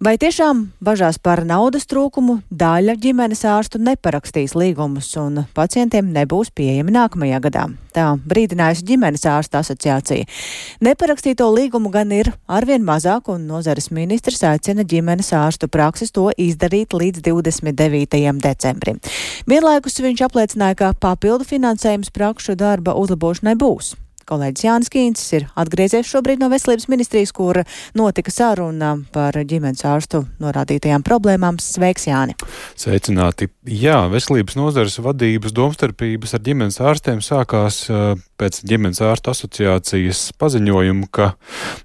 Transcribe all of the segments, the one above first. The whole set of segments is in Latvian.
Vai tiešām bažās par naudas trūkumu daļa ģimenes ārstu neparakstīs līgumus un pacientiem nebūs pieejami nākamajā gadā? Tā brīdinājusi ģimenes ārsta asociācija. Neparakstīto līgumu gan ir arvien mazāk, un nozares ministrs aicina ģimenes ārstu prakses to izdarīt līdz 29. decembrim. Vienlaikus viņš apliecināja, ka papildu finansējums prakšu darba uzlabošanai būs. Kolēģis Jānis Kīncis ir atgriezies šobrīd no Veselības ministrijas, kur notika saruna par ģimenes ārstu norādītajām problēmām. Sveiks, Jāni! Sveicināti! Jā, veselības nozares vadības domstarpības ar ģimenes ārstiem sākās pēc ģimenes ārstu asociācijas paziņojuma, ka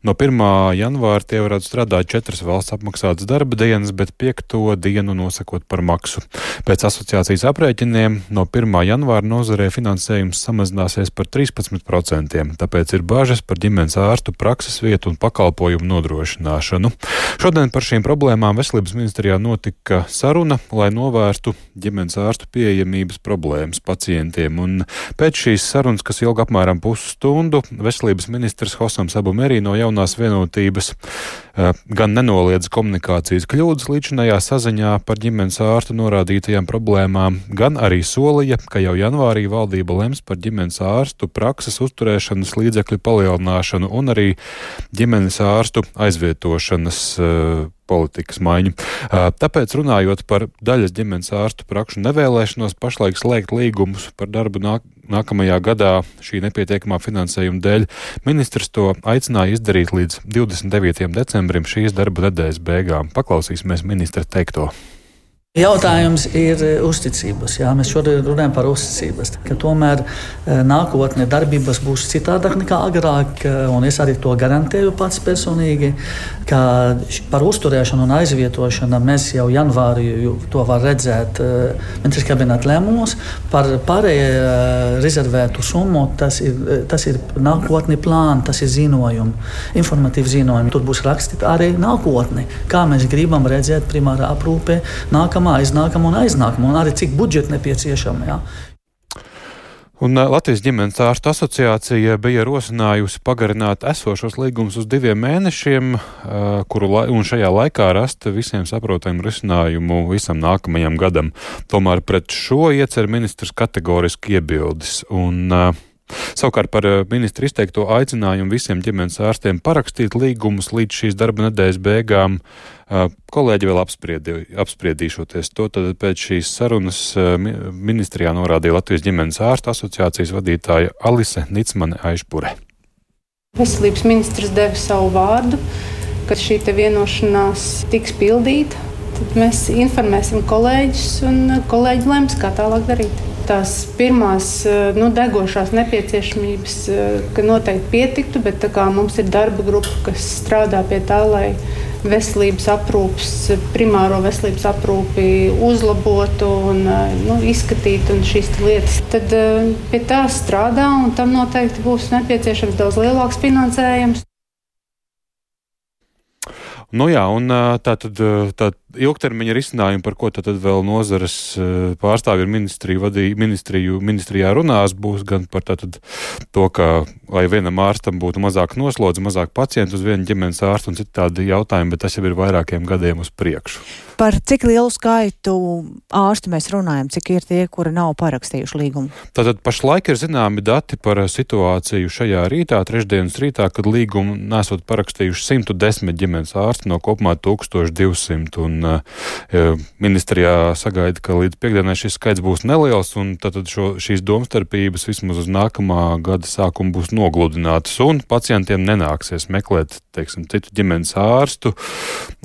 no 1. janvāra tie varētu strādāt četras valsts apmaksātas darba dienas, bet piekto dienu nosakot par maksu. Pēc asociācijas aprēķiniem no 1. janvāra nozarē finansējums samazināsies par 13% pacientiem, tāpēc ir bažas par ģimenes ārstu prakses vietu un pakalpojumu nodrošināšanu. Šodien par šīm problēmām Veselības ministrijā notika saruna, lai novērstu ģimenes ārstu pieejamības problēmas pacientiem. Un pēc šīs sarunas, kas ilga apmēram pusstundu, Veselības ministrs Hosams Abu Merī no jaunās vienotības gan nenoliedz komunikācijas kļūdas līdzinājā saziņā par ģimenes ārstu norādītajām problēmām, gan arī solīja, ka jau janvārī valdība lems par ģimenes ārstu prakses uzturēšanu ārstēšanas līdzekļu palielināšanu un arī ģimenes ārstu aizvietošanas uh, politikas maiņu. Uh, tāpēc runājot par daļas ģimenes ārstu prakšu nevēlēšanos pašlaik slēgt līgumus par darbu nāk, nākamajā gadā šī nepietiekamā finansējuma dēļ, ministrs to aicināja izdarīt līdz 29. decembrim šīs darba nedēļas beigām. Paklausīsimies ministra teikto. Jautājums ir e, uzticības. Jā, mēs šodien runājam par uzticības. Tomēr e, nākotnē darbības būs citādāk nekā agrāk. E, es arī to garantēju pats personīgi, ka par uzturēšanu un aizvietošanu mēs jau janvārī to var redzēt ministrs kabineta lēmumos. Par pārējo rezervētu summu tas ir, tas ir nākotni plāni, tas ir ziņojumi, informatīvi ziņojumi. Tur būs rakstīts arī nākotne, kā mēs gribam redzēt primārā aprūpē nākamā nākamā, aiznākamā un aiznākamā, un arī cik budžeta nepieciešama. Jā. Un Latvijas ģimenes ārstu asociācija bija rosinājusi pagarināt esošos līgumus uz diviem mēnešiem, kuru la un šajā laikā rast visiem saprotamu risinājumu visam nākamajam gadam. Tomēr pret šo iecer ministrs kategoriski iebildes. Un, uh, Savukārt par eh, ministru izteikto aicinājumu visiem ģimenes ārstiem parakstīt līgumus līdz šīs darba nedēļas beigām, eh, kolēģi vēl apspriedi, apspriedīšoties. To tad pēc šīs sarunas eh, ministrijā norādīja Latvijas ģimenes ārstu asociācijas vadītāja Alise Nicmane Aišpure. Veselības ministrs deva savu vārdu, ka šī vienošanās tiks pildīta. Tad mēs informēsim kolēģus, un kolēģi lems, kā tālāk darīt tās pirmās eh, nu, degošās nepieciešamības, eh, ka noteikti pietiktu, bet mums ir darba grupa, kas strādā pie tā, lai veselības aprūpes, primāro veselības aprūpi uzlabotu un eh, nu, izskatītu un šīs lietas. Tad pie tā strādā un tam noteikti būs nepieciešams daudz lielāks finansējums. Nu jā, un tā tad tā ilgtermiņa risinājumi, par ko tad vēl nozares pārstāvji ir ministriju, vadī, ministriju, ministrijā runās, būs gan par tātad, to, ka lai vienam ārstam būtu mazāk noslodzi, mazāk pacientu uz vienu ģimenes ārstu un citādi jautājumi, bet tas jau ir vairākiem gadiem uz priekšu. Par cik lielu skaitu ārstu mēs runājam, cik ir tie, kuri nav parakstījuši līgumu? Tātad pašlaik ir zināmi dati par situāciju šajā rītā, trešdienas rītā, kad līgumu nesot parakstījuši 110 ģimenes ārsti no kopumā 1200. Un, uh, ministrijā sagaida, ka līdz piekdienai šis skaits būs neliels, un tad šo, šīs domstarpības vismaz uz nākamā gada sākumu būs nogludinātas, un pacientiem nenāksies meklēt teiksim, citu ģimenes ārstu.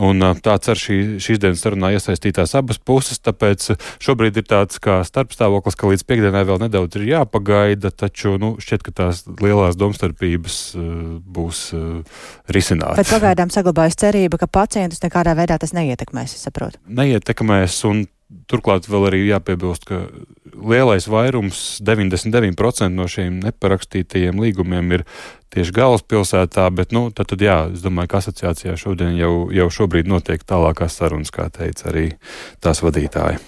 Un, uh, tāds ar šī, šīs dienas sarunā iesaistītās abas puses, tāpēc šobrīd ir tāds kā starpstāvoklis, ka līdz piekdienai vēl nedaudz ir jāpagaida, taču nu, šķiet, ka tās lielās domstarpības uh, būs uh, risinātas. Bet pagaidām saglabājas cerība, ka pacientus nekādā veidā tas neietekmēs, es saprotu. Neietekmēs, un turklāt vēl arī jāpiebilst, ka lielais vairums, 99% no šiem neparakstītajiem līgumiem ir tieši galvaspilsētā, bet, nu, tad, tad jā, es domāju, ka asociācijā šodien jau, jau šobrīd notiek tālākās sarunas, kā teica arī tās vadītāji.